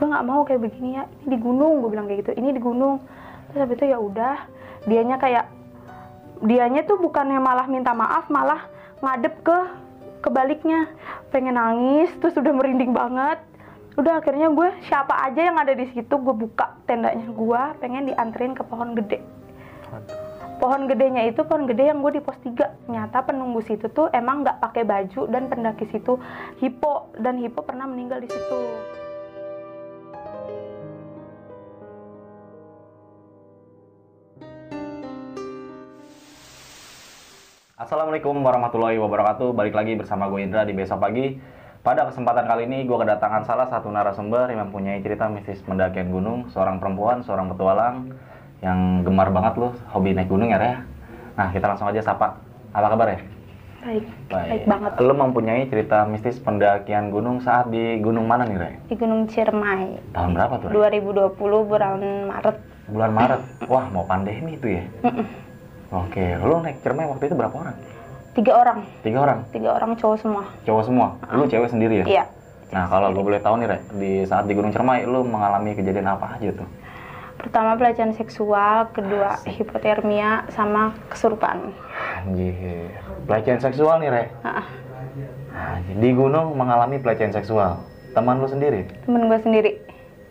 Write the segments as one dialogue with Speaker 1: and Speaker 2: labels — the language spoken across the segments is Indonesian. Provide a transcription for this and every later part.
Speaker 1: gue nggak mau kayak begini ya. Ini di gunung gue bilang kayak gitu. Ini di gunung. Terus habis itu ya udah dianya kayak dianya tuh bukannya malah minta maaf malah ngadep ke kebaliknya pengen nangis terus udah merinding banget. Udah akhirnya gue siapa aja yang ada di situ gue buka tendanya gue pengen dianterin ke pohon gede. Pohon gedenya itu pohon gede yang gue di pos 3 nyata penunggu situ tuh emang nggak pakai baju dan pendaki situ. Hipo dan hipo pernah meninggal di situ
Speaker 2: Assalamualaikum warahmatullahi wabarakatuh. Balik lagi bersama gue Indra di besok pagi. Pada kesempatan kali ini gue kedatangan salah satu narasumber yang mempunyai cerita mistis pendakian gunung, seorang perempuan, seorang petualang yang gemar banget loh hobi naik gunung ya Reh. Nah kita langsung aja sapa. Apa kabar ya?
Speaker 1: baik baik banget
Speaker 2: Lo mempunyai cerita mistis pendakian gunung saat di gunung mana nih Reh?
Speaker 1: di Gunung Ciremai
Speaker 2: Tahun berapa tuh Reh?
Speaker 1: 2020 bulan Maret
Speaker 2: Bulan Maret. Wah mau pandemi itu ya? Oke, lo naik cermai waktu itu berapa orang?
Speaker 1: tiga orang
Speaker 2: Tiga orang?
Speaker 1: tiga orang cowok semua
Speaker 2: Cowok semua? Lu cewek sendiri ya?
Speaker 1: iya
Speaker 2: Nah, kalau gue boleh tahu nih, Rek, di saat di Gunung Cermai, lu mengalami kejadian apa aja tuh?
Speaker 1: pertama pelecehan seksual kedua hipotermia sama kesurupaan
Speaker 2: Anjir, pelecehan seksual nih, Rek.
Speaker 1: Ah,
Speaker 2: Anjir, di gunung mengalami pelecehan seksual. Teman lu sendiri?
Speaker 1: temen gue sendiri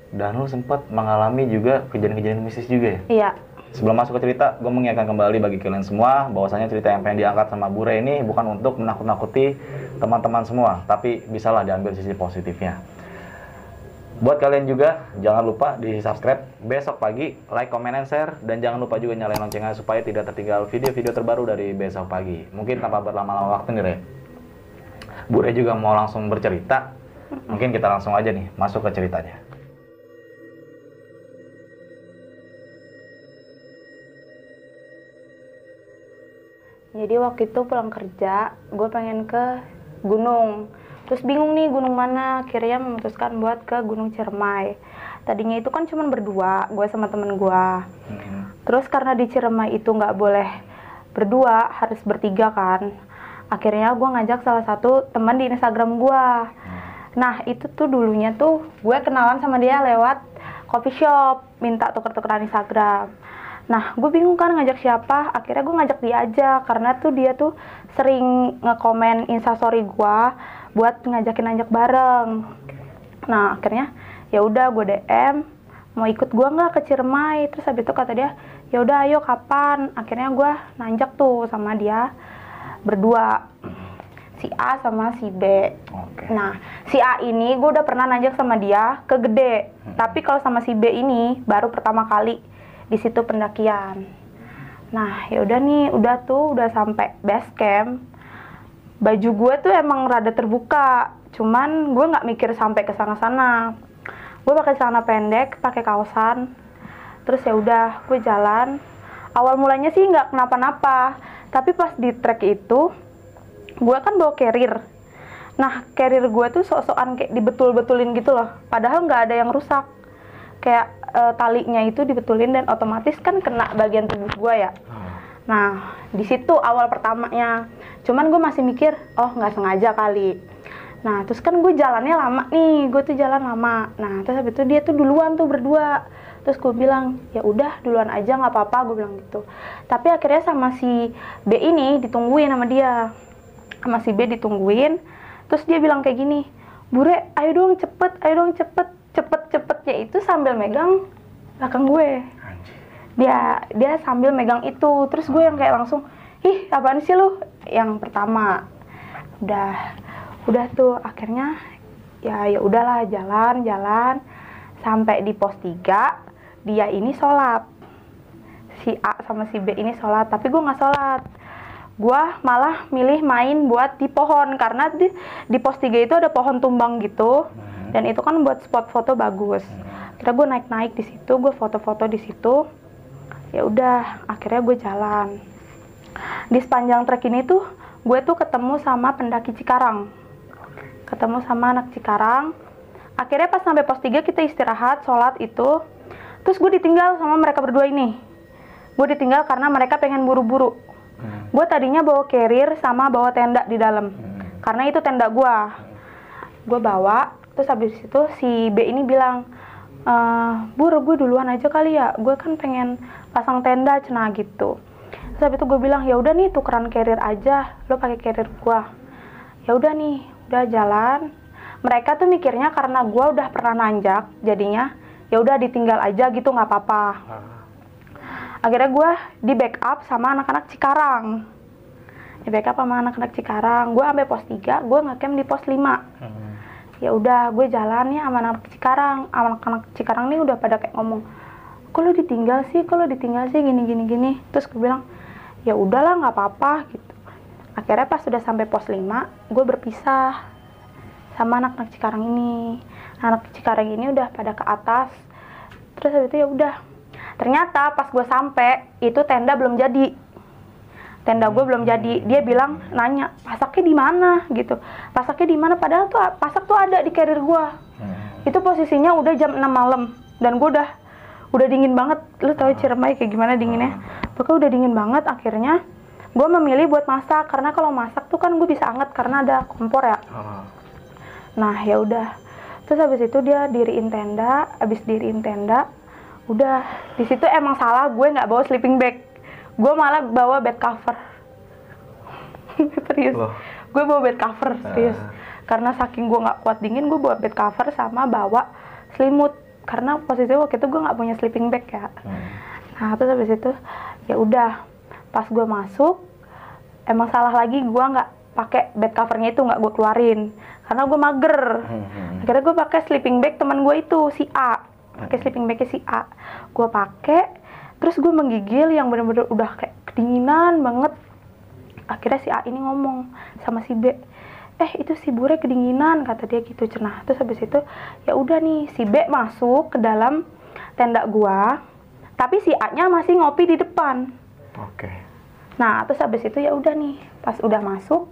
Speaker 2: Dan lu sempat mengalami juga kejadian-kejadian mistis juga ya?
Speaker 1: iya
Speaker 2: Sebelum masuk ke cerita, gue mengingatkan kembali bagi kalian semua bahwasanya cerita yang pengen diangkat sama Bure ini bukan untuk menakut-nakuti teman-teman semua, tapi bisalah diambil sisi positifnya. Buat kalian juga, jangan lupa di subscribe besok pagi, like, comment, and share, dan jangan lupa juga nyalain loncengnya supaya tidak tertinggal video-video terbaru dari besok pagi. Mungkin tanpa berlama-lama waktu nih, Re. Bure juga mau langsung bercerita, mungkin kita langsung aja nih masuk ke ceritanya.
Speaker 1: Jadi waktu itu pulang kerja, gue pengen ke gunung. Terus bingung nih gunung mana, akhirnya memutuskan buat ke Gunung Ciremai. Tadinya itu kan cuma berdua, gue sama temen gue. Terus karena di Ciremai itu nggak boleh berdua, harus bertiga kan. Akhirnya gue ngajak salah satu teman di Instagram gue. Nah itu tuh dulunya tuh gue kenalan sama dia lewat coffee shop, minta tuker-tukeran Instagram. Nah, gue bingung kan ngajak siapa. Akhirnya gue ngajak dia aja karena tuh dia tuh sering ngekomen instastory gue buat ngajakin ajak bareng. Nah, akhirnya ya udah gue DM mau ikut gue nggak ke Ciremai. Terus habis itu kata dia, ya udah ayo kapan? Akhirnya gue nanjak tuh sama dia berdua. Si A sama si B.
Speaker 2: Oke.
Speaker 1: Nah, si A ini gue udah pernah nanjak sama dia ke gede. Tapi kalau sama si B ini baru pertama kali di situ pendakian. Nah, ya udah nih, udah tuh udah sampai base camp. Baju gue tuh emang rada terbuka, cuman gue nggak mikir sampai ke sana-sana. Gue pakai celana pendek, pakai kaosan. Terus ya udah, gue jalan. Awal mulanya sih nggak kenapa-napa, tapi pas di trek itu, gue kan bawa carrier. Nah, carrier gue tuh sok-sokan kayak dibetul-betulin gitu loh. Padahal nggak ada yang rusak. Kayak eh, talinya itu dibetulin dan otomatis kan kena bagian tubuh gue ya. Nah, di situ awal pertamanya. Cuman gue masih mikir, oh nggak sengaja kali. Nah, terus kan gue jalannya lama nih, gue tuh jalan lama. Nah, terus habis itu dia tuh duluan tuh berdua. Terus gue bilang, ya udah duluan aja nggak apa-apa, gue bilang gitu. Tapi akhirnya sama si B ini ditungguin sama dia. Sama si B ditungguin. Terus dia bilang kayak gini, Bure, ayo dong cepet, ayo dong cepet, cepet cepetnya itu sambil megang belakang gue. Dia dia sambil megang itu. Terus gue yang kayak langsung ih apaan sih lu? Yang pertama. Udah udah tuh. Akhirnya ya ya udahlah jalan jalan. Sampai di pos 3 dia ini sholat. Si A sama si B ini sholat tapi gue nggak sholat. Gue malah milih main buat di pohon karena di, di pos 3 itu ada pohon tumbang gitu dan itu kan buat spot foto bagus. Kira gue naik naik di situ gue foto-foto di situ ya udah akhirnya gue jalan. Di sepanjang trek ini tuh gue tuh ketemu sama pendaki Cikarang. Ketemu sama anak Cikarang. Akhirnya pas sampai pos 3 kita istirahat sholat itu. Terus gue ditinggal sama mereka berdua ini. Gue ditinggal karena mereka pengen buru-buru. Gue tadinya bawa carrier sama bawa tenda di dalam. Karena itu tenda gue gue bawa terus habis itu si B ini bilang eh bur gue duluan aja kali ya. Gue kan pengen pasang tenda cena gitu. Terus habis itu gue bilang ya udah nih tukeran carrier aja. Lo pakai carrier gue ya udah nih udah jalan. Mereka tuh mikirnya karena gue udah pernah nanjak jadinya ya udah ditinggal aja gitu nggak apa-apa. Akhirnya gue di backup sama anak-anak Cikarang. Di backup sama anak-anak Cikarang. Gue sampai pos 3 gue ngecamp di pos 5
Speaker 2: Hmm.
Speaker 1: Ya udah gue jalan ya sama anak Cikarang. Anak-anak Cikarang nih udah pada kayak ngomong lo ditinggal sih? Lo ditinggal sih? Gini gini gini. Terus gue bilang ya udahlah nggak apa-apa gitu. Akhirnya pas sudah sampai pos 5 gue berpisah sama anak-anak Cikarang ini. Anak Cikarang ini udah pada ke atas. Terus habis itu ya udah. Ternyata pas gue sampai itu tenda belum jadi tenda gue belum jadi. Dia bilang nanya pasaknya di mana? Gitu. Pasaknya di mana? Padahal tuh pasak tuh ada di carrier gue
Speaker 2: Hmm.
Speaker 1: itu posisinya udah jam 6 malam. Dan gue udah udah dingin banget. Lu tahu Ciremai kayak gimana dinginnya? Pokoknya udah dingin banget. Akhirnya gue memilih buat masak. Karena kalau masak tuh kan gue bisa anget karena ada kompor ya.
Speaker 2: Ah.
Speaker 1: nah ya udah. Terus habis itu dia diriin tenda. Habis diriin tenda udah. Di situ emang salah. Gue nggak bawa sleeping bag gue malah bawa bed cover. Serius. Gue bawa bed cover serius.
Speaker 2: Ah.
Speaker 1: karena saking gue nggak kuat dingin gue bawa bed cover sama bawa selimut. Karena posisinya waktu itu gue nggak punya sleeping bag ya.
Speaker 2: Hmm.
Speaker 1: nah terus habis itu ya udah. Pas gue masuk emang salah lagi gue nggak pakai bed covernya itu nggak gue keluarin. Karena gue mager.
Speaker 2: Hmm, hmm.
Speaker 1: akhirnya gue pakai sleeping bag teman gue itu si A. Pakai sleeping bagnya si A. Gue pakai terus gue menggigil yang bener-bener udah kayak kedinginan banget akhirnya si A ini ngomong sama si B eh itu si Bure kedinginan kata dia gitu cenah terus habis itu ya udah nih si B masuk ke dalam tenda gua tapi si A nya masih ngopi di depan
Speaker 2: Oke.
Speaker 1: Nah, terus habis itu ya udah nih, pas udah masuk,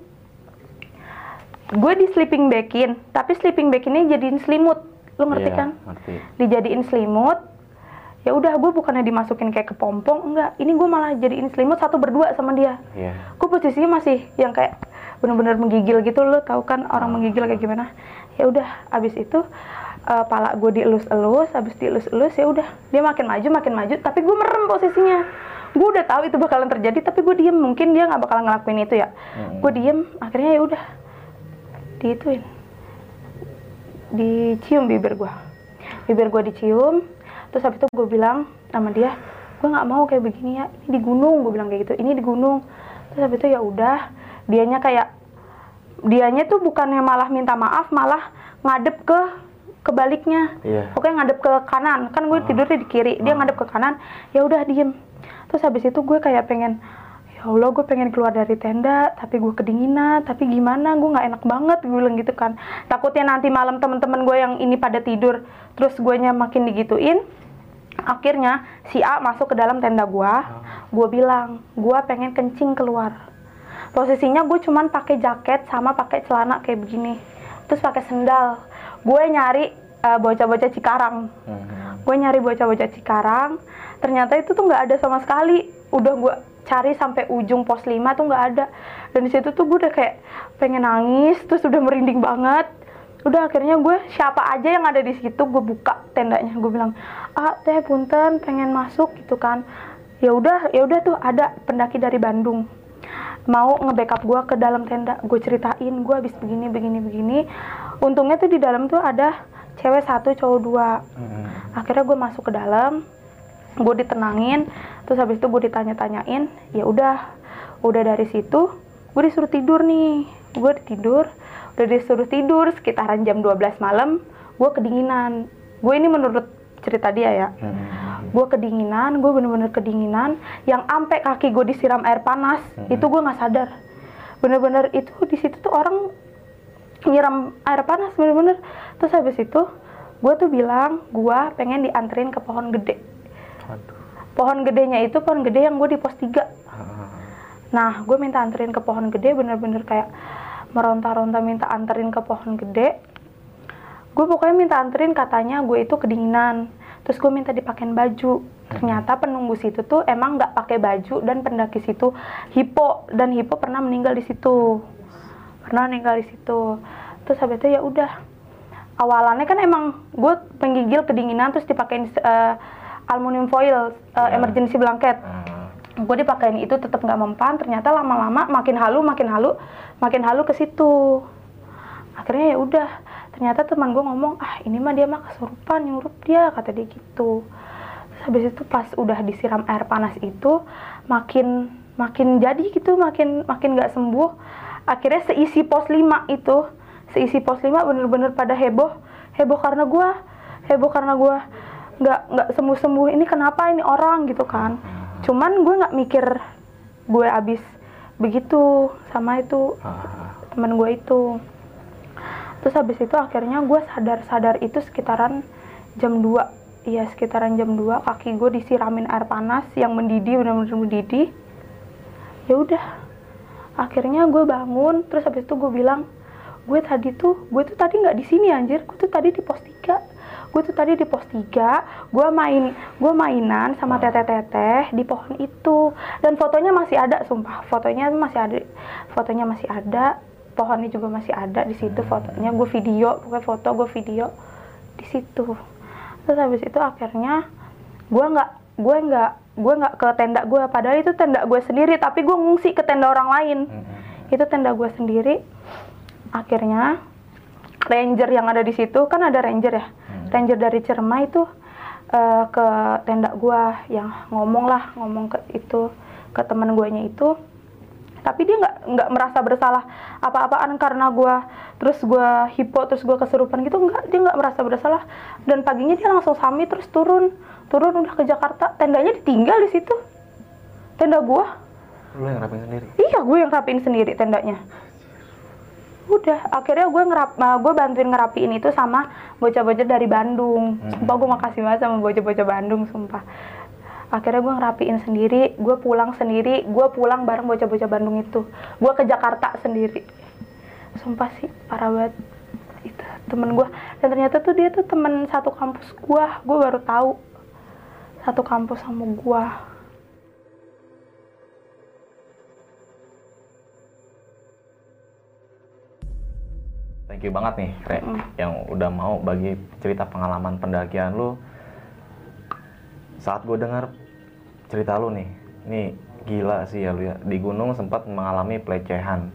Speaker 1: gue di sleeping bagin, tapi sleeping bag ini jadiin selimut, lu ngerti
Speaker 2: Iya,
Speaker 1: kan?
Speaker 2: Ngerti.
Speaker 1: Dijadiin selimut, ya udah gue bukannya dimasukin kayak ke pompong, enggak, ini gue malah jadiin selimut satu berdua sama dia.
Speaker 2: Iya.
Speaker 1: Gue posisinya masih yang kayak bener-bener menggigil gitu, lo tau kan orang
Speaker 2: Ah.
Speaker 1: menggigil kayak gimana? Ya udah, abis itu eh, pala gue dielus-elus, abis dielus-elus ya udah, dia makin maju, makin maju, tapi gue merem posisinya. Gue udah tahu itu bakalan terjadi, tapi gue diem, mungkin dia nggak bakalan ngelakuin itu ya.
Speaker 2: Hmm.
Speaker 1: Gue diem, akhirnya ya udah, diituin, dicium bibir gue, bibir gue dicium, terus habis itu gue bilang sama dia, gue nggak mau kayak begini ya, ini di gunung, gue bilang kayak gitu, ini di gunung. Terus habis itu ya udah, dianya kayak dianya tuh bukannya malah minta maaf, malah ngadep ke kebaliknya.
Speaker 2: Iya.
Speaker 1: Pokoknya ngadep ke kanan, kan gue tidurnya di kiri, dia ngadep ke kanan, ya udah diem. Terus habis itu gue kayak pengen, ya Allah gue pengen keluar dari tenda, tapi gue kedinginan, tapi gimana, gue nggak enak banget, gue bilang gitu kan. Takutnya nanti malam temen-temen gue yang ini pada tidur, terus gue makin digituin. Akhirnya si A masuk ke dalam tenda gue, gue bilang, gue pengen kencing keluar. Posisinya gue cuman pakai jaket sama pakai celana kayak begini, terus pakai sendal. Gue nyari eh, bocah-bocah Cikarang.
Speaker 2: Hmm.
Speaker 1: gue nyari bocah-bocah Cikarang. Ternyata itu tuh nggak ada sama sekali. Udah gue cari sampai ujung pos 5 tuh nggak ada. Dan di situ tuh gue udah kayak pengen nangis terus udah merinding banget udah akhirnya gue siapa aja yang ada di situ gue buka tendanya. Gue bilang ah teh punten pengen masuk gitu kan. Ya udah ya udah tuh ada pendaki dari Bandung. Mau nge-backup gue ke dalam tenda. Gue ceritain gue habis begini begini begini. Untungnya tuh di dalam tuh ada cewek satu cowok dua.
Speaker 2: Hmm.
Speaker 1: akhirnya gue masuk ke dalam gue ditenangin. Terus habis itu gue ditanya-tanyain ya udah udah dari situ gue disuruh tidur nih. Gue tidur udah disuruh tidur sekitaran jam 12 malam gue kedinginan. Gue ini menurut cerita dia ya.
Speaker 2: Hmm.
Speaker 1: gue kedinginan gue bener-bener kedinginan yang ampe kaki gue disiram air panas
Speaker 2: Hmm.
Speaker 1: itu gue nggak sadar. Bener-bener itu di situ tuh orang nyiram air panas bener-bener. Terus habis itu gue tuh bilang gue pengen dianterin ke pohon gede. Pohon gedenya itu pohon gede yang gue di pos 3
Speaker 2: Ah.
Speaker 1: nah gue minta anterin ke pohon gede bener-bener kayak meronta-ronta minta anterin ke pohon gede. Gue pokoknya minta anterin katanya gue itu kedinginan. Terus gue minta dipakein baju. Ternyata penunggu situ tuh emang nggak pakai baju dan pendaki situ hipo. Dan hipo pernah meninggal di situ. Pernah meninggal di situ. Terus habis itu ya udah. Awalannya kan emang gue penggigil kedinginan terus dipakein eh, aluminium foil eh,
Speaker 2: Ya.
Speaker 1: emergency blanket.
Speaker 2: Ah,
Speaker 1: gue dipakein itu tetap nggak mempan ternyata lama-lama makin halu makin halu makin halu ke situ. Akhirnya ya udah ternyata teman gue ngomong ah ini mah dia mah kesurupan nyurup dia kata dia gitu. Terus habis itu pas udah disiram air panas itu makin makin jadi gitu makin makin nggak sembuh. Akhirnya seisi pos 5 itu seisi pos 5 bener-bener pada heboh heboh karena gue heboh karena gue nggak nggak sembuh sembuh ini kenapa ini orang? gitu kan cuman gue nggak mikir gue abis begitu sama itu
Speaker 2: ah,
Speaker 1: teman gue itu. Terus habis itu akhirnya gue sadar-sadar itu sekitaran jam 2 iya sekitaran jam 2 kaki gue disiramin air panas yang mendidih benar-benar mendidih. Ya udah akhirnya gue bangun. Terus habis itu gue bilang gue tadi tuh gue tuh tadi nggak di sini anjir. Gue tuh tadi di pos 3 gue tuh tadi di pos 3 gue main gue mainan sama teteh-teteh di pohon itu. Dan fotonya masih ada sumpah. Fotonya masih ada fotonya masih ada pohonnya juga masih ada di situ fotonya. Gue video pokoknya foto gue video di situ. Terus habis itu akhirnya gue nggak gue nggak gue nggak ke tenda gue padahal itu tenda gue sendiri tapi gue ngungsi ke tenda orang lain.
Speaker 2: Mm,
Speaker 1: itu tenda gue sendiri. Akhirnya ranger yang ada di situ kan ada ranger ya?
Speaker 2: Hmm.
Speaker 1: Ranger dari Cerma itu eh, ke tenda gue yang ngomong lah ngomong ke itu ke teman guanya itu. Tapi dia nggak nggak merasa bersalah apa-apaan karena gue terus gue hipo terus gue kesurupan gitu nggak dia nggak merasa bersalah. Dan paginya dia langsung sami terus turun turun udah ke Jakarta. Tendanya ditinggal di situ. Tenda gue
Speaker 2: lu yang rapin sendiri?
Speaker 1: Iya, gue yang rapiin sendiri tendanya. Udah, akhirnya gue ngerap, uh, gue bantuin ngerapiin itu sama bocah-bocah dari Bandung.
Speaker 2: Hmm.
Speaker 1: Sumpah gue makasih banget sama bocah-bocah Bandung, sumpah. Akhirnya gue ngerapiin sendiri, gue pulang sendiri, gue pulang bareng bocah-bocah Bandung itu. Gue ke Jakarta sendiri. Sumpah sih, parah banget. Itu temen gue. Dan ternyata tuh dia tuh temen satu kampus gue. Gue baru tahu. Satu kampus sama gue.
Speaker 2: Thank you banget nih, Re,
Speaker 1: Mm.
Speaker 2: yang udah mau bagi cerita pengalaman pendakian lu. Saat gue dengar cerita lu nih, ini gila sih ya lu ya. Di gunung sempat mengalami pelecehan.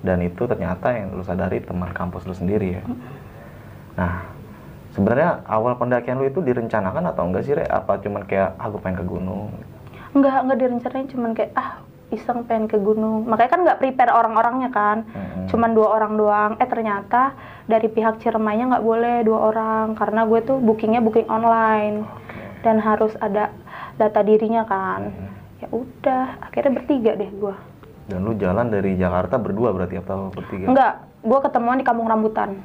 Speaker 2: Dan itu ternyata yang lu sadari teman kampus lu sendiri ya. Nah, sebenarnya awal pendakian lu itu direncanakan atau enggak sih, Re? Apa cuman kayak, ah gue pengen ke gunung?
Speaker 1: Enggak, enggak direncanain cuman kayak ah iseng pengen ke gunung. Makanya kan nggak prepare orang-orangnya kan.
Speaker 2: Mm-mm.
Speaker 1: Cuman dua orang doang. Eh ternyata dari pihak Ciremainya nggak boleh dua orang karena gue tuh bookingnya booking online dan harus ada data dirinya kan. Ya udah, akhirnya bertiga deh gue.
Speaker 2: Dan lu jalan dari Jakarta berdua berarti atau bertiga?
Speaker 1: Enggak, gue ketemuan di Kampung Rambutan.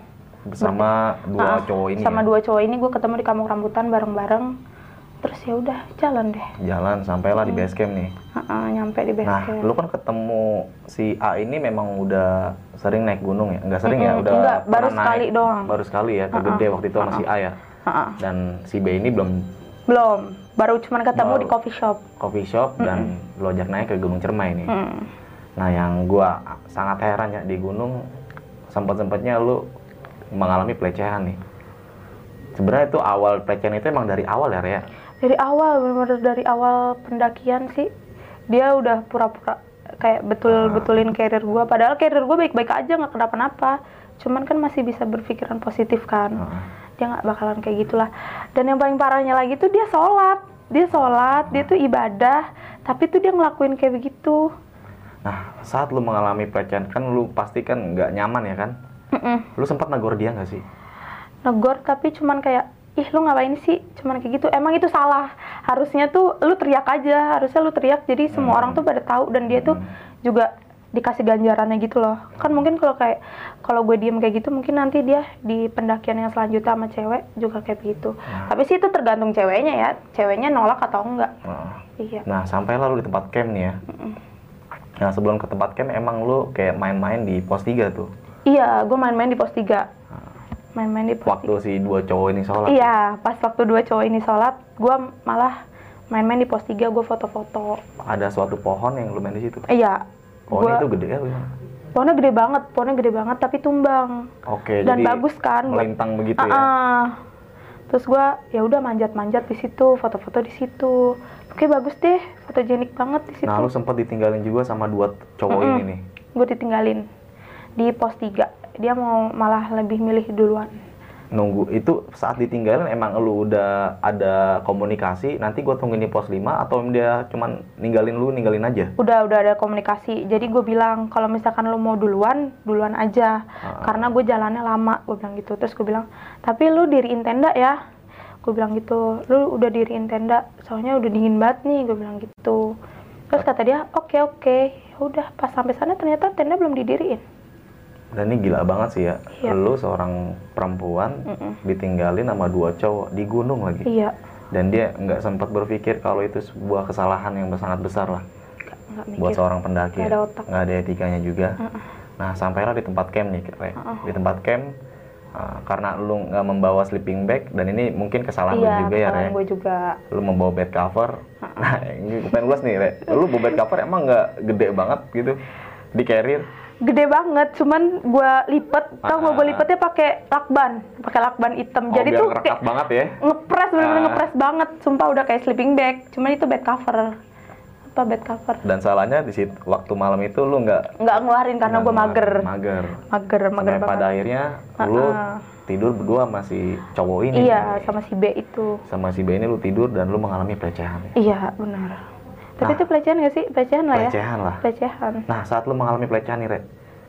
Speaker 2: Bersama dua
Speaker 1: Ah,
Speaker 2: cowok ini
Speaker 1: Sama
Speaker 2: ya?
Speaker 1: dua cowok ini gue ketemu di Kampung Rambutan bareng-bareng. Terus ya udah jalan deh.
Speaker 2: Jalan sampailah di base camp nih.
Speaker 1: Heeh, nyampe di base
Speaker 2: Nah,
Speaker 1: camp.
Speaker 2: lu kan ketemu si A ini memang udah sering naik gunung ya? Enggak sering ya?
Speaker 1: Mm-mm,
Speaker 2: Udah
Speaker 1: enggak, baru sekali
Speaker 2: naik.
Speaker 1: doang.
Speaker 2: Baru sekali ya, ke Gede waktu itu sama si A ya?
Speaker 1: Heeh.
Speaker 2: Dan si B ini belum
Speaker 1: Belum, baru cuman ketemu
Speaker 2: Baru.
Speaker 1: di coffee shop.
Speaker 2: coffee shop dan lu ajak naik ke Gunung Cermai nih.
Speaker 1: Hmm.
Speaker 2: Nah, yang gua sangat heran ya di gunung sempat-sempatnya lu mengalami pelecehan nih. Sebenarnya itu awal pelecehan itu emang dari awal ya, Rea?
Speaker 1: Dari awal, benar dari awal pendakian sih, dia udah pura-pura kayak betul-betulin karir gua. Padahal karir gua baik-baik aja, nggak kenapa-napa. Cuman kan masih bisa berpikiran positif kan.
Speaker 2: Heeh.
Speaker 1: Dia nggak bakalan kayak gitulah. Dan yang paling parahnya lagi tuh dia sholat. Dia sholat, dia tuh ibadah. Tapi tuh dia ngelakuin kayak begitu.
Speaker 2: Nah, saat lu mengalami pelecehan kan lu pasti kan nggak nyaman ya kan?
Speaker 1: Mm-mm.
Speaker 2: Lu sempat negor dia nggak sih?
Speaker 1: negor tapi cuman kayak ih lu ngapain sih? Cuman kayak gitu. Emang itu salah. Harusnya tuh lu teriak aja. Harusnya lu teriak. Jadi semua
Speaker 2: Hmm.
Speaker 1: orang tuh pada tahu. Dan dia tuh
Speaker 2: Hmm.
Speaker 1: juga dikasih ganjarannya gitu loh. Kan mungkin kalau kayak kalau gue diem kayak gitu mungkin nanti dia di pendakian yang selanjutnya sama cewek juga kayak begitu.
Speaker 2: Nah.
Speaker 1: tapi sih itu tergantung ceweknya ya. Ceweknya nolak atau enggak.
Speaker 2: Nah,
Speaker 1: iya.
Speaker 2: Nah, sampai lalu di tempat camp nih ya. Nah, sebelum ke tempat camp emang lu kayak main-main di pos 3 tuh.
Speaker 1: iya gue main-main di pos 3 main-main di pos
Speaker 2: Waktu si dua cowok ini sholat.
Speaker 1: iya pas waktu dua cowok ini sholat gue malah main-main di pos 3 gue foto-foto
Speaker 2: Ada suatu pohon yang lu main di situ.
Speaker 1: iya
Speaker 2: Pohon
Speaker 1: gua-
Speaker 2: itu gede ya.
Speaker 1: Pohonnya gede banget pohonnya gede banget tapi tumbang
Speaker 2: Oke,
Speaker 1: dan
Speaker 2: jadi
Speaker 1: bagus kan
Speaker 2: melintang begitu ya.
Speaker 1: Ah-ah. terus gua ya udah manjat-manjat di situ foto-foto di situ oke bagus deh fotogenik banget di situ
Speaker 2: Nah, lu sempat ditinggalin juga sama dua cowok
Speaker 1: Mm-mm.
Speaker 2: ini nih.
Speaker 1: gue ditinggalin di pos 3 dia mau malah lebih milih duluan.
Speaker 2: Nunggu itu saat ditinggalin emang lu udah ada komunikasi, nanti gua tungguin di pos 5 atau dia cuman ninggalin lu, ninggalin aja?
Speaker 1: udah udah ada komunikasi. Jadi gue bilang kalau misalkan lo mau duluan duluan aja.
Speaker 2: Ah.
Speaker 1: karena gue jalannya lama gue bilang gitu. Terus gue bilang tapi lu diriin tenda ya. Gue bilang gitu lu udah diriin tenda soalnya udah dingin banget nih. Gue bilang gitu. Terus kata dia oke oke. Ya udah pas sampai sana ternyata tenda belum didiriin
Speaker 2: Dan ini gila banget sih ya.
Speaker 1: Iya.
Speaker 2: Lu seorang perempuan
Speaker 1: Mm-mm.
Speaker 2: ditinggalin sama dua cowok di gunung lagi.
Speaker 1: iya
Speaker 2: Dan dia nggak sempat berpikir kalau itu sebuah kesalahan yang sangat besar lah
Speaker 1: nggak nggak mikir
Speaker 2: buat seorang pendaki.
Speaker 1: Nggak
Speaker 2: ya.
Speaker 1: ada otak.
Speaker 2: Nggak ada etikanya juga.
Speaker 1: Mm-mm.
Speaker 2: Nah, sampailah di tempat camp nih, Re.
Speaker 1: Uh-uh.
Speaker 2: Di tempat camp uh, karena lu nggak membawa sleeping bag dan ini mungkin kesalahan lu
Speaker 1: iya
Speaker 2: juga ya, Re.
Speaker 1: gue juga
Speaker 2: Lu membawa bed cover. Nah, ini pengen nih, Re. Lu bawa bed cover emang nggak gede banget gitu di carrier?
Speaker 1: Gede banget cuman gue lipet tau nggak gue
Speaker 2: Ah.
Speaker 1: lipetnya pakai lakban pakai lakban hitam
Speaker 2: Oh,
Speaker 1: jadi tuh kayak
Speaker 2: banget ya.
Speaker 1: ngepres bener-bener
Speaker 2: Ah.
Speaker 1: ngepres banget sumpah udah kayak sleeping bag cuman itu bed cover apa bed cover
Speaker 2: Dan salahnya di situ waktu malam itu lu nggak
Speaker 1: nggak ngeluarin karena gue mager
Speaker 2: Mager.
Speaker 1: mager mager
Speaker 2: Sampai
Speaker 1: banget
Speaker 2: pada akhirnya lu
Speaker 1: Ah-ah.
Speaker 2: tidur berdua sama si cowok ini.
Speaker 1: iya sama si B itu
Speaker 2: Sama si B ini lu tidur dan lu mengalami pelecehan.
Speaker 1: iya benar tapi
Speaker 2: Nah.
Speaker 1: itu pelecehan gak sih? Pelecehan lah ya.
Speaker 2: Pelecehan lah.
Speaker 1: pelecehan.
Speaker 2: Nah, saat lu mengalami pelecehan nih, Re,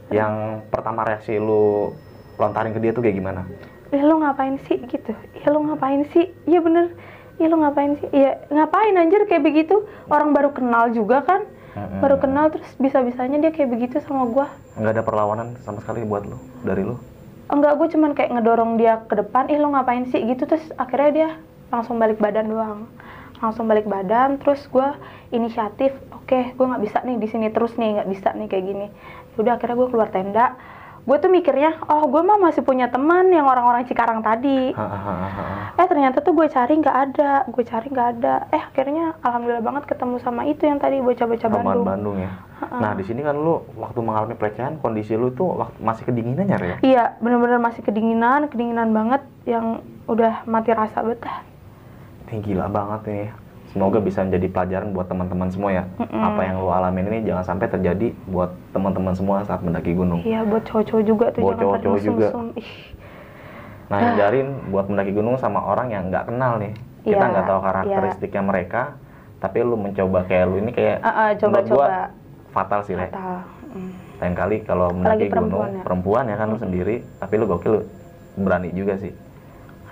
Speaker 2: yang pertama reaksi lu lontarin ke dia tuh kayak gimana?
Speaker 1: eh lu ngapain sih? Gitu. Ya lu ngapain sih? Iya bener. Iya lu ngapain sih? Iya ngapain anjir kayak begitu? Orang baru kenal juga kan?
Speaker 2: Mm-mm.
Speaker 1: baru kenal terus bisa-bisanya dia kayak begitu sama gua.
Speaker 2: Nggak ada perlawanan sama sekali buat lu dari lu?
Speaker 1: enggak gue cuman kayak ngedorong dia ke depan. Ih lo ngapain sih? Gitu terus akhirnya dia langsung balik badan doang langsung balik badan terus gue inisiatif oke gue nggak bisa nih di sini terus nih nggak bisa nih kayak gini. Udah akhirnya gue keluar tenda. Gue tuh mikirnya oh gue mah masih punya teman yang orang-orang Cikarang tadi. Eh ternyata tuh gue cari nggak ada gue cari nggak ada. Eh akhirnya alhamdulillah banget ketemu sama itu yang tadi bocah-bocah Bandung.
Speaker 2: Bandung ya. Nah, di sini kan lu waktu mengalami pelecehan kondisi lu tuh waktu masih kedinginan ya,
Speaker 1: iya bener-bener masih kedinginan kedinginan banget yang udah mati rasa betah
Speaker 2: Ini gila banget nih. Semoga bisa menjadi pelajaran buat teman-teman semua ya.
Speaker 1: Mm-mm.
Speaker 2: Apa yang lu alamin ini jangan sampai terjadi buat teman-teman semua saat mendaki gunung.
Speaker 1: Iya buat cowok-cowok juga tuh
Speaker 2: Buat
Speaker 1: jangan
Speaker 2: cowok-cowok juga.
Speaker 1: Ih,
Speaker 2: Nah, hindarin buat mendaki gunung sama orang yang nggak kenal nih. Kita
Speaker 1: Iya,
Speaker 2: nggak tahu karakteristiknya mereka, tapi lu mencoba kayak lu ini kayak
Speaker 1: ah,
Speaker 2: menurut
Speaker 1: coba-coba.
Speaker 2: gua fatal sih,
Speaker 1: fatal. Mm.
Speaker 2: Lain kali kalau mendaki
Speaker 1: perempuan
Speaker 2: gunung
Speaker 1: ya.
Speaker 2: perempuan ya kan lu sendiri, tapi lu gokil lu berani juga sih.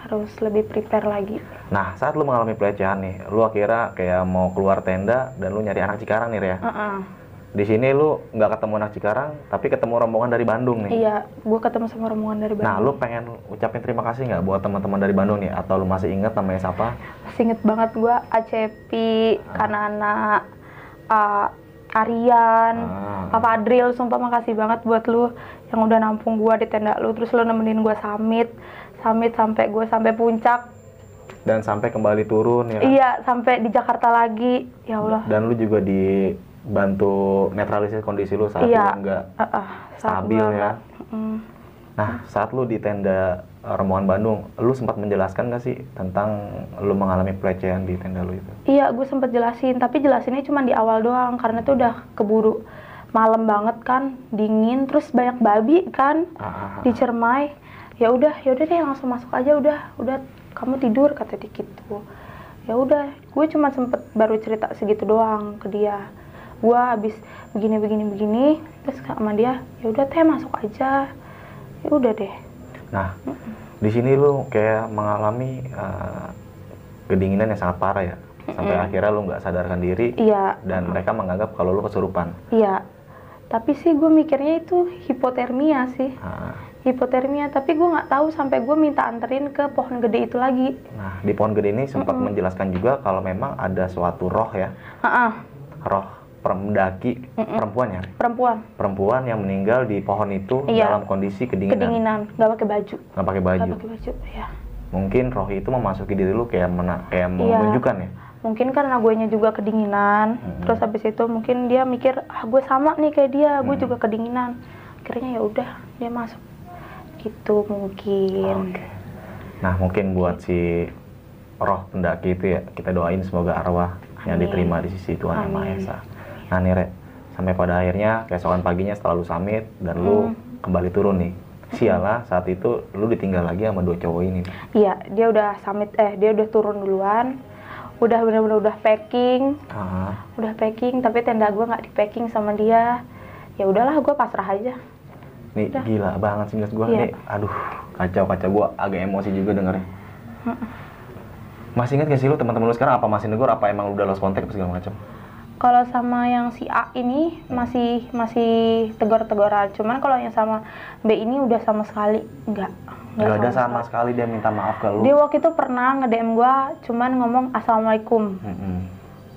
Speaker 1: Harus lebih prepare lagi.
Speaker 2: Nah, saat lu mengalami pelecehan nih, lu akhirnya kayak mau keluar tenda dan lu nyari anak Cikarang nih, ya.
Speaker 1: Ah, ah.
Speaker 2: Di sini lu nggak ketemu anak Cikarang, tapi ketemu rombongan dari Bandung nih.
Speaker 1: Iya, gue ketemu sama rombongan dari Bandung.
Speaker 2: Nah, lu pengen ucapin terima kasih nggak buat teman-teman dari Bandung nih? Atau lu masih inget namanya siapa?
Speaker 1: Masih inget banget gue Acepi, Kanana, uh, Arian,
Speaker 2: Ah.
Speaker 1: Papa Adril, sumpah makasih banget buat lu yang udah nampung gue di tenda lu, terus lu nemenin gue summit, summit sampai gue sampai puncak,
Speaker 2: Dan sampai kembali turun ya. kan?
Speaker 1: iya sampai di Jakarta lagi, ya Allah.
Speaker 2: Dan lu juga dibantu netralisir kondisi lu saat
Speaker 1: Iya.
Speaker 2: lu nggak
Speaker 1: ah, saat
Speaker 2: stabil ya.
Speaker 1: Mm.
Speaker 2: Nah, saat lu di tenda eh, rombongan Bandung, lu sempat menjelaskan nggak sih tentang lu mengalami pelecehan di tenda lu itu?
Speaker 1: Iya, gue sempet jelasin, tapi jelasinnya cuma di awal doang karena tuh udah keburu malam banget kan, dingin, terus banyak babi kan
Speaker 2: Ah, ah, ah.
Speaker 1: di Cermai. Ya udah, ya udah deh langsung masuk aja udah, udah kamu tidur kata dia gitu. Ya udah, gue cuma sempet baru cerita segitu doang ke dia. Gue habis begini begini begini, terus sama dia, ya udah teh masuk aja. Ya udah deh.
Speaker 2: Nah, di sini lu kayak mengalami eh, kedinginan yang sangat parah ya. Sampai akhirnya lu nggak sadarkan diri
Speaker 1: Iya,
Speaker 2: dan mereka menganggap kalau lu kesurupan.
Speaker 1: iya. Tapi sih gue mikirnya itu hipotermia sih.
Speaker 2: Nah,
Speaker 1: hipotermia tapi gue nggak tahu sampai gue minta anterin ke pohon gede itu lagi.
Speaker 2: Nah, di pohon gede ini sempat menjelaskan juga kalau memang ada suatu roh ya,
Speaker 1: Ah,
Speaker 2: roh pendaki perempuan ya,
Speaker 1: perempuan.
Speaker 2: Perempuan yang meninggal di pohon itu
Speaker 1: Iya.
Speaker 2: dalam kondisi kedinginan,
Speaker 1: kedinginan. Nggak pakai baju.
Speaker 2: Nggak pakai baju.
Speaker 1: nggak pakai baju ya
Speaker 2: Mungkin roh itu memasuki diri lu kayak mena- kayak
Speaker 1: Iya.
Speaker 2: menunjukkan ya.
Speaker 1: mungkin karena gue juga kedinginan. Terus habis itu mungkin dia mikir ah gue sama nih kayak dia gue juga kedinginan. Akhirnya ya udah dia masuk gitu mungkin
Speaker 2: Oke. Nah, mungkin buat si roh pendaki itu ya, kita doain semoga arwah yang
Speaker 1: Amin.
Speaker 2: diterima di sisi Tuhan Yang Maha
Speaker 1: Amin.
Speaker 2: Esa. Nah, nih, Rek, sampai pada akhirnya keesokan paginya setelah lu summit dan lu
Speaker 1: Hmm.
Speaker 2: kembali turun nih. Sialah saat itu lu ditinggal lagi sama dua cowok ini.
Speaker 1: iya dia udah summit eh dia udah turun duluan udah bener-bener udah packing
Speaker 2: Ah,
Speaker 1: udah packing tapi tenda gue nggak di packing sama dia ya udahlah gue pasrah aja
Speaker 2: nih
Speaker 1: Udah.
Speaker 2: gila banget sih gua
Speaker 1: Iya.
Speaker 2: nih. Aduh, kacau kacau gua agak emosi juga dengernya. Masih ingat gak sih lu teman-teman lu sekarang apa masih negur apa emang lu udah lost contact segala macam?
Speaker 1: kalau sama yang si A ini masih masih tegur-teguran cuman kalau yang sama B ini udah sama sekali nggak
Speaker 2: Gak ada sama sekali dia minta maaf ke lu.
Speaker 1: dia waktu itu pernah nge DM gue cuman ngomong assalamualaikum
Speaker 2: Mm-mm.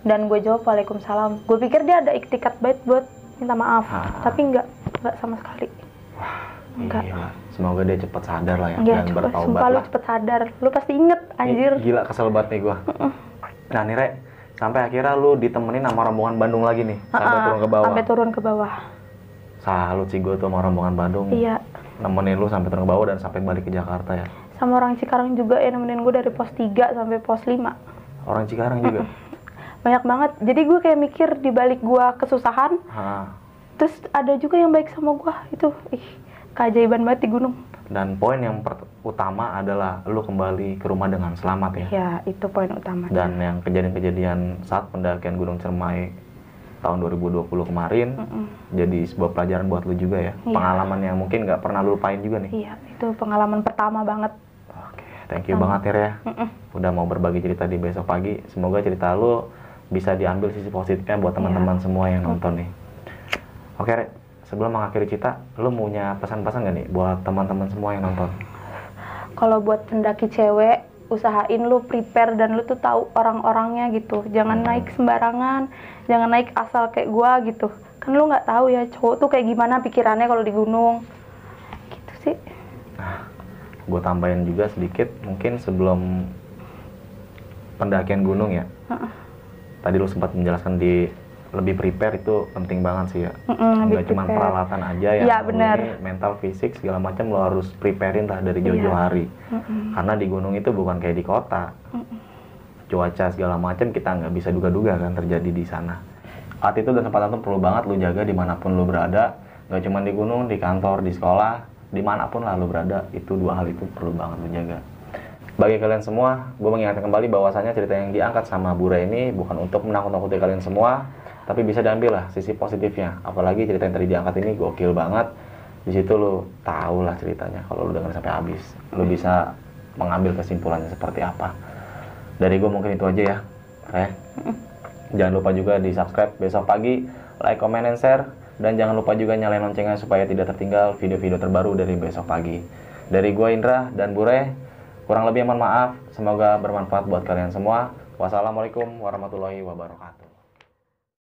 Speaker 1: dan gue jawab waalaikumsalam gue pikir dia ada iktikat baik buat minta maaf
Speaker 2: Ah.
Speaker 1: tapi nggak nggak sama sekali Enggak.
Speaker 2: Gila. Semoga dia cepat sadar lah ya
Speaker 1: ya
Speaker 2: dan
Speaker 1: cepet
Speaker 2: bertaubat
Speaker 1: sumpah lu
Speaker 2: lah.
Speaker 1: cepet sadar lu pasti inget anjir
Speaker 2: Gila kesel banget nih gua. Nah nih Rek, sampai akhirnya lu ditemenin sama rombongan Bandung lagi nih sampai turun ke bawah.
Speaker 1: sampai turun ke bawah
Speaker 2: Salut sih gua tuh sama rombongan Bandung.
Speaker 1: iya
Speaker 2: Nemenin lu sampai turun ke bawah dan sampai balik ke Jakarta ya.
Speaker 1: sama orang Cikarang juga ya nemenin gue dari pos 3 sampai pos 5
Speaker 2: Orang Cikarang juga.
Speaker 1: banyak banget jadi gue kayak mikir di balik gue kesusahan
Speaker 2: Hah.
Speaker 1: Terus ada juga yang baik sama gue itu ih keajaiban banget di gunung
Speaker 2: Dan poin yang utama adalah lu kembali ke rumah dengan selamat ya.
Speaker 1: ya itu poin utama
Speaker 2: Dan yang kejadian-kejadian saat pendakian Gunung Cermai tahun 2020 kemarin
Speaker 1: Mm-mm.
Speaker 2: jadi sebuah pelajaran buat lu juga ya.
Speaker 1: Iya.
Speaker 2: Pengalaman yang mungkin nggak pernah lu lupain juga nih.
Speaker 1: iya itu pengalaman pertama banget
Speaker 2: Oke, thank you banget Tir ya.
Speaker 1: Mm-mm.
Speaker 2: Udah mau berbagi cerita di besok pagi. Semoga cerita lu bisa diambil sisi positifnya buat teman-teman semua yang nonton nih. Oke, Rek. Sebelum mengakhiri cerita, lu punya pesan-pesan gak nih buat teman-teman semua yang nonton?
Speaker 1: kalau buat pendaki cewek usahain lu prepare dan lu tuh tahu orang-orangnya gitu jangan naik sembarangan jangan naik asal kayak gua gitu kan lu nggak tahu ya cowok tuh kayak gimana pikirannya kalau di gunung gitu sih
Speaker 2: Gue tambahin juga sedikit, mungkin sebelum pendakian gunung ya.
Speaker 1: Heeh.
Speaker 2: Tadi lu sempat menjelaskan di lebih prepare itu penting banget sih ya.
Speaker 1: Mm-mm,
Speaker 2: Nggak cuma peralatan aja ya. Lu
Speaker 1: benar.
Speaker 2: mental, fisik segala macam lo harus preparein lah dari jauh-jauh
Speaker 1: Iya.
Speaker 2: hari.
Speaker 1: Mm-mm.
Speaker 2: Karena di gunung itu bukan kayak di kota.
Speaker 1: Mm-mm.
Speaker 2: Cuaca segala macam kita nggak bisa duga-duga kan terjadi di sana. Attitude dan kesempatan tuh perlu banget lu jaga di mana pun lu berada. Nggak cuma di gunung, di kantor, di sekolah, di mana pun lah lu berada. Itu dua hal itu perlu banget lu jaga. Bagi kalian semua, gue mengingatkan kembali bahwasanya cerita yang diangkat sama Bura ini bukan untuk menakut-nakuti kalian semua, tapi bisa diambil lah sisi positifnya. Apalagi cerita yang tadi diangkat ini gokil banget. Di situ lu tahu lah ceritanya kalau lu dengerin sampai habis. Lu bisa mengambil kesimpulannya seperti apa. Dari gue mungkin itu aja ya. Oke. Jangan lupa juga di subscribe besok pagi, like, comment, and share. Dan jangan lupa juga nyalain loncengnya supaya tidak tertinggal video-video terbaru dari besok pagi. Dari gue Indra dan Bure, kurang lebih mohon maaf. Semoga bermanfaat buat kalian semua. Wassalamualaikum warahmatullahi wabarakatuh.